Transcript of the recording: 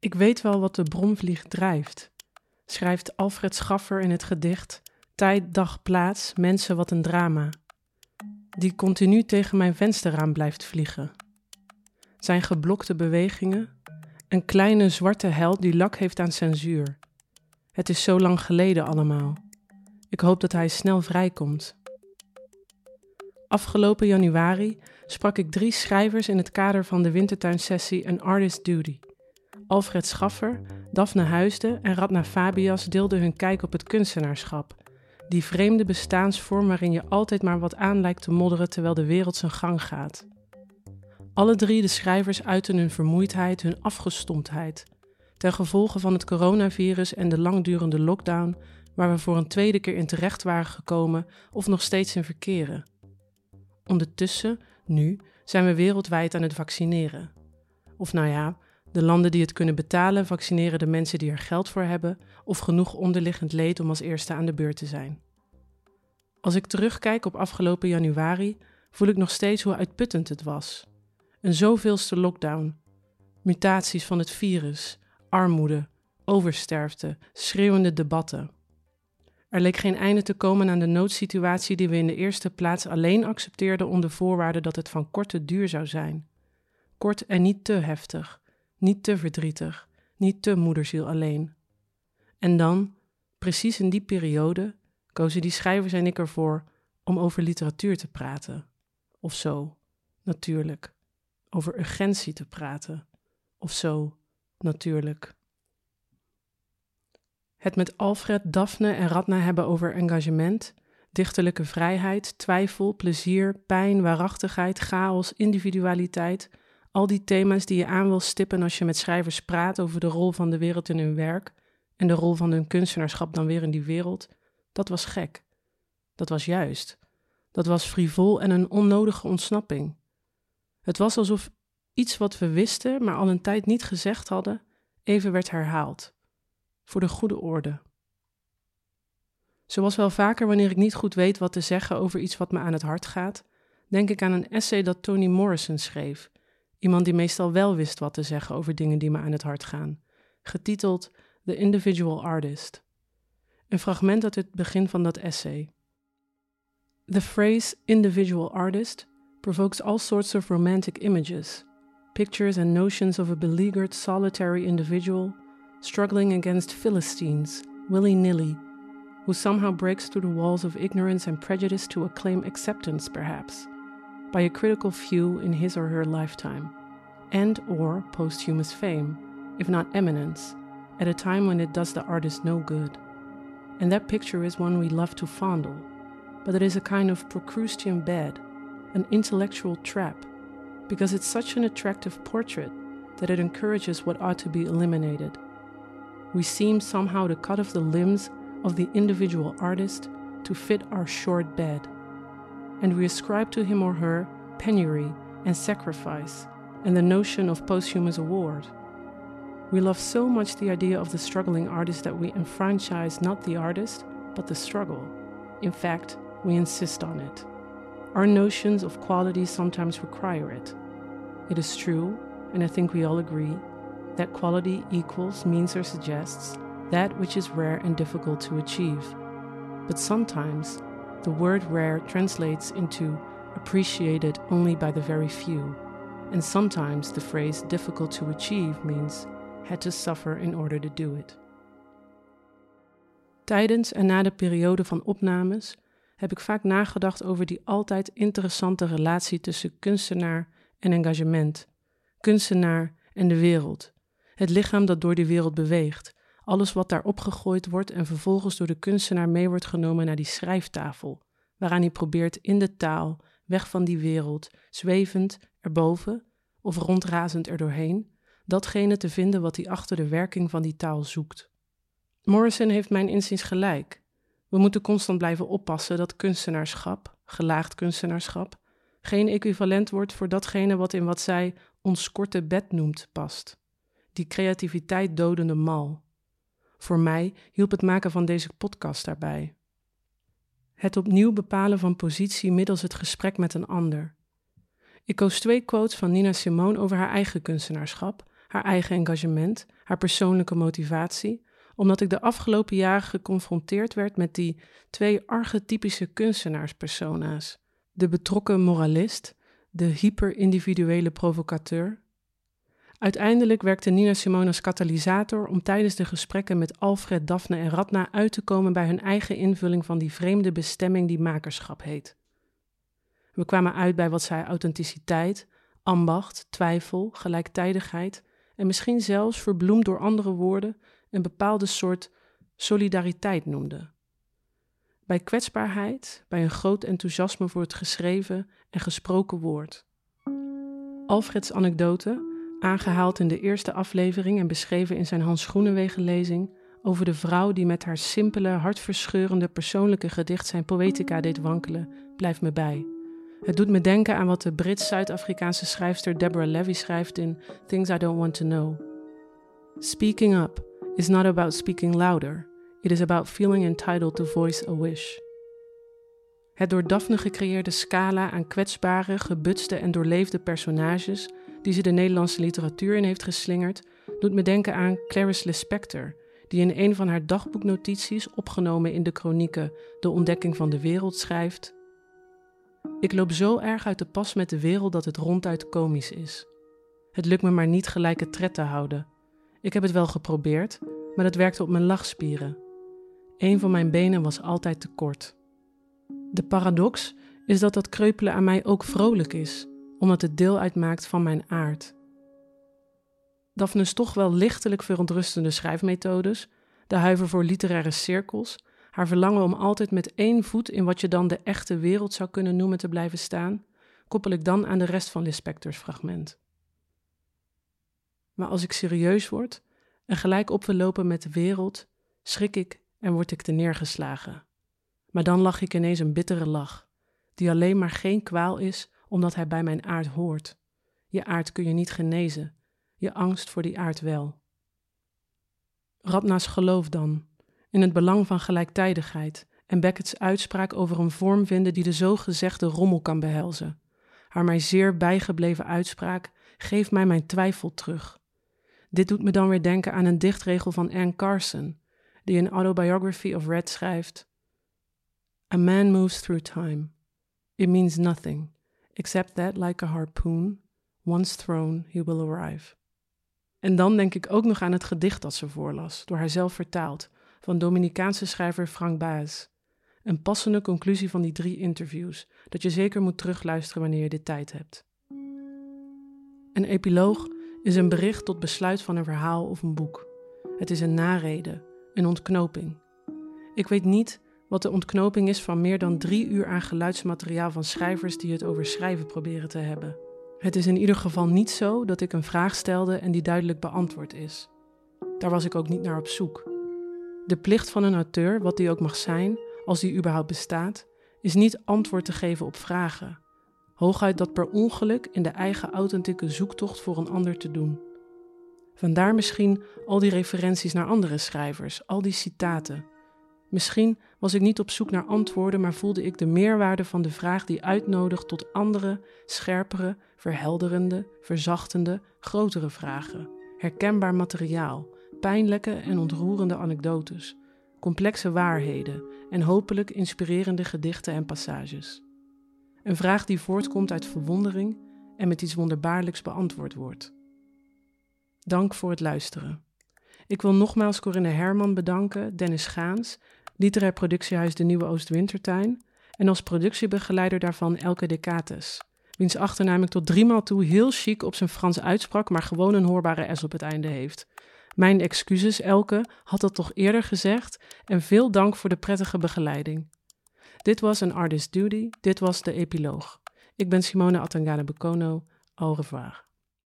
Ik weet wel wat de bromvlieg drijft, schrijft Alfred Schaffer in het gedicht Tijd, dag, plaats, mensen, wat een drama. Die continu tegen mijn vensterraam blijft vliegen. Zijn geblokte bewegingen, een kleine zwarte held die lak heeft aan censuur. Het is zo lang geleden allemaal. Ik hoop dat hij snel vrijkomt. Afgelopen januari sprak ik drie schrijvers in het kader van de wintertuinsessie An Artist Duty. Alfred Schaffer, Daphne Huisde en Radna Fabias deelden hun kijk op het kunstenaarschap. Die vreemde bestaansvorm waarin je altijd maar wat aan lijkt te modderen terwijl de wereld zijn gang gaat. Alle drie de schrijvers uiten hun vermoeidheid, hun afgestomptheid. Ten gevolge van het coronavirus en de langdurende lockdown, waar we voor een tweede keer in terecht waren gekomen of nog steeds in verkeren. Ondertussen, nu, zijn we wereldwijd aan het vaccineren. Of nou ja, de landen die het kunnen betalen vaccineren de mensen die er geld voor hebben of genoeg onderliggend leed om als eerste aan de beurt te zijn. Als ik terugkijk op afgelopen januari, voel ik nog steeds hoe uitputtend het was. Een zoveelste lockdown, mutaties van het virus, armoede, oversterfte, schreeuwende debatten. Er leek geen einde te komen aan de noodsituatie die we in de eerste plaats alleen accepteerden onder voorwaarde dat het van korte duur zou zijn. Kort en niet te heftig, niet te verdrietig, niet te moederziel alleen. En dan, precies in die periode, kozen die schrijvers en ik ervoor om over literatuur te praten. Of zo, natuurlijk. Over urgentie te praten. Of zo, natuurlijk. Het met Alfred, Daphne en Radna hebben over engagement, dichterlijke vrijheid, twijfel, plezier, pijn, waarachtigheid, chaos, individualiteit. Al die thema's die je aan wil stippen als je met schrijvers praat over de rol van de wereld in hun werk en de rol van hun kunstenaarschap dan weer in die wereld, dat was gek. Dat was juist. Dat was frivol en een onnodige ontsnapping. Het was alsof iets wat we wisten, maar al een tijd niet gezegd hadden, even werd herhaald voor de goede orde. Zoals wel vaker wanneer ik niet goed weet wat te zeggen over iets wat me aan het hart gaat, denk ik aan een essay dat Toni Morrison schreef, iemand die meestal wel wist wat te zeggen over dingen die me aan het hart gaan, getiteld The Individual Artist. Een fragment uit het begin van dat essay. The phrase individual artist provokes all sorts of romantic images, pictures and notions of a beleaguered solitary individual struggling against Philistines, willy nilly, who somehow breaks through the walls of ignorance and prejudice to acclaim acceptance, perhaps, by a critical few in his or her lifetime, and or posthumous fame, if not eminence, at a time when it does the artist no good. And that picture is one we love to fondle, but it is a kind of Procrustean bed, an intellectual trap, because it's such an attractive portrait that it encourages what ought to be eliminated we seem somehow to cut off the limbs of the individual artist to fit our short bed. And we ascribe to him or her penury and sacrifice and the notion of posthumous award. We love so much the idea of the struggling artist that we enfranchise not the artist, but the struggle. In fact, we insist on it. Our notions of quality sometimes require it. It is true, and I think we all agree, that quality equals, means, or suggests that which is rare and difficult to achieve. But sometimes the word rare translates into appreciated only by the very few, and sometimes the phrase difficult to achieve means had to suffer in order to do it. Tijdens en na de periode van opnames heb ik vaak nagedacht over die altijd interessante relatie tussen kunstenaar en engagement, kunstenaar en de wereld, het lichaam dat door die wereld beweegt, alles wat daar opgegooid wordt en vervolgens door de kunstenaar mee wordt genomen naar die schrijftafel, waaraan hij probeert in de taal, weg van die wereld, zwevend erboven of rondrazend erdoorheen, datgene te vinden wat hij achter de werking van die taal zoekt. Morrison heeft mijn inziens gelijk. We moeten constant blijven oppassen dat kunstenaarschap, gelaagd kunstenaarschap, geen equivalent wordt voor datgene wat in wat zij ons korte bed noemt past die creativiteit dodende mal. Voor mij hielp het maken van deze podcast daarbij. Het opnieuw bepalen van positie middels het gesprek met een ander. Ik koos twee quotes van Nina Simone over haar eigen kunstenaarschap, haar eigen engagement, haar persoonlijke motivatie, omdat ik de afgelopen jaren geconfronteerd werd met die twee archetypische kunstenaarspersona's: de betrokken moralist, de hyper-individuele provocateur. Uiteindelijk werkte Nina Simone als katalysator om tijdens de gesprekken met Alfred, Daphne en Radna uit te komen bij hun eigen invulling van die vreemde bestemming die makerschap heet. We kwamen uit bij wat zij authenticiteit, ambacht, twijfel, gelijktijdigheid en misschien zelfs verbloemd door andere woorden een bepaalde soort solidariteit noemde. Bij kwetsbaarheid, bij een groot enthousiasme voor het geschreven en gesproken woord. Alfreds anekdote, aangehaald in de eerste aflevering en beschreven in zijn Hans Groenewegen lezing, over de vrouw die met haar simpele, hartverscheurende persoonlijke gedicht zijn poëtica deed wankelen, blijft me bij. Het doet me denken aan wat de Brits-Zuid-Afrikaanse schrijfster Deborah Levy schrijft in Things I Don't Want to Know. Speaking up is not about speaking louder, it is about feeling entitled to voice a wish. Het door Daphne gecreëerde scala aan kwetsbare, gebutste en doorleefde personages die ze de Nederlandse literatuur in heeft geslingerd, doet me denken aan Clarice Lispector, die in een van haar dagboeknotities, opgenomen in de kronieken De Ontdekking van de Wereld, schrijft: Ik loop zo erg uit de pas met de wereld dat het ronduit komisch is. Het lukt me maar niet gelijke tred te houden. Ik heb het wel geprobeerd, maar dat werkte op mijn lachspieren. Een van mijn benen was altijd te kort. De paradox is dat dat kreupelen aan mij ook vrolijk is, omdat het deel uitmaakt van mijn aard. Daphne's toch wel lichtelijk verontrustende schrijfmethodes, de huiver voor literaire cirkels, haar verlangen om altijd met één voet in wat je dan de echte wereld zou kunnen noemen te blijven staan, koppel ik dan aan de rest van Lispectors fragment. Maar als ik serieus word en gelijk op wil lopen met de wereld, schrik ik en word ik te neergeslagen. Maar dan lach ik ineens een bittere lach, die alleen maar geen kwaal is omdat hij bij mijn aard hoort. Je aard kun je niet genezen, je angst voor die aard wel. Radna's geloof dan, in het belang van gelijktijdigheid en Beckett's uitspraak over een vorm vinden die de zogezegde rommel kan behelzen. Haar mij zeer bijgebleven uitspraak geeft mij mijn twijfel terug. Dit doet me dan weer denken aan een dichtregel van Anne Carson, die in Autobiography of Red schrijft: A man moves through time. It means nothing, except that, like a harpoon, once thrown, he will arrive. En dan denk ik ook nog aan het gedicht dat ze voorlas, door haarzelf vertaald, van Dominicaanse schrijver Frank Baez. Een passende conclusie van die drie interviews, dat je zeker moet terugluisteren wanneer je dit tijd hebt. Een epiloog is een bericht tot besluit van een verhaal of een boek. Het is een narede, een ontknoping. Ik weet niet wat de ontknoping is van meer dan drie uur aan geluidsmateriaal van schrijvers die het over schrijven proberen te hebben. Het is in ieder geval niet zo dat ik een vraag stelde en die duidelijk beantwoord is. Daar was ik ook niet naar op zoek. De plicht van een auteur, wat die ook mag zijn, als die überhaupt bestaat, is niet antwoord te geven op vragen. Hooguit dat per ongeluk in de eigen authentieke zoektocht voor een ander te doen. Vandaar misschien al die referenties naar andere schrijvers, al die citaten. Misschien was ik niet op zoek naar antwoorden, maar voelde ik de meerwaarde van de vraag die uitnodigt tot andere, scherpere, verhelderende, verzachtende, grotere vragen. Herkenbaar materiaal, pijnlijke en ontroerende anekdotes, complexe waarheden en hopelijk inspirerende gedichten en passages. Een vraag die voortkomt uit verwondering en met iets wonderbaarlijks beantwoord wordt. Dank voor het luisteren. Ik wil nogmaals Corinne Herman bedanken, Dennis Gaans, literair productiehuis De Nieuwe Oostwintertuin en als productiebegeleider daarvan Elke Decates, wiens achternaam ik tot driemaal toe heel chic op zijn Frans uitsprak, maar gewoon een hoorbare S op het einde heeft. Mijn excuses, Elke, had dat toch eerder gezegd en veel dank voor de prettige begeleiding. Dit was een Artist Duty, dit was de epiloog. Ik ben Simone Atangana Bekono, au revoir.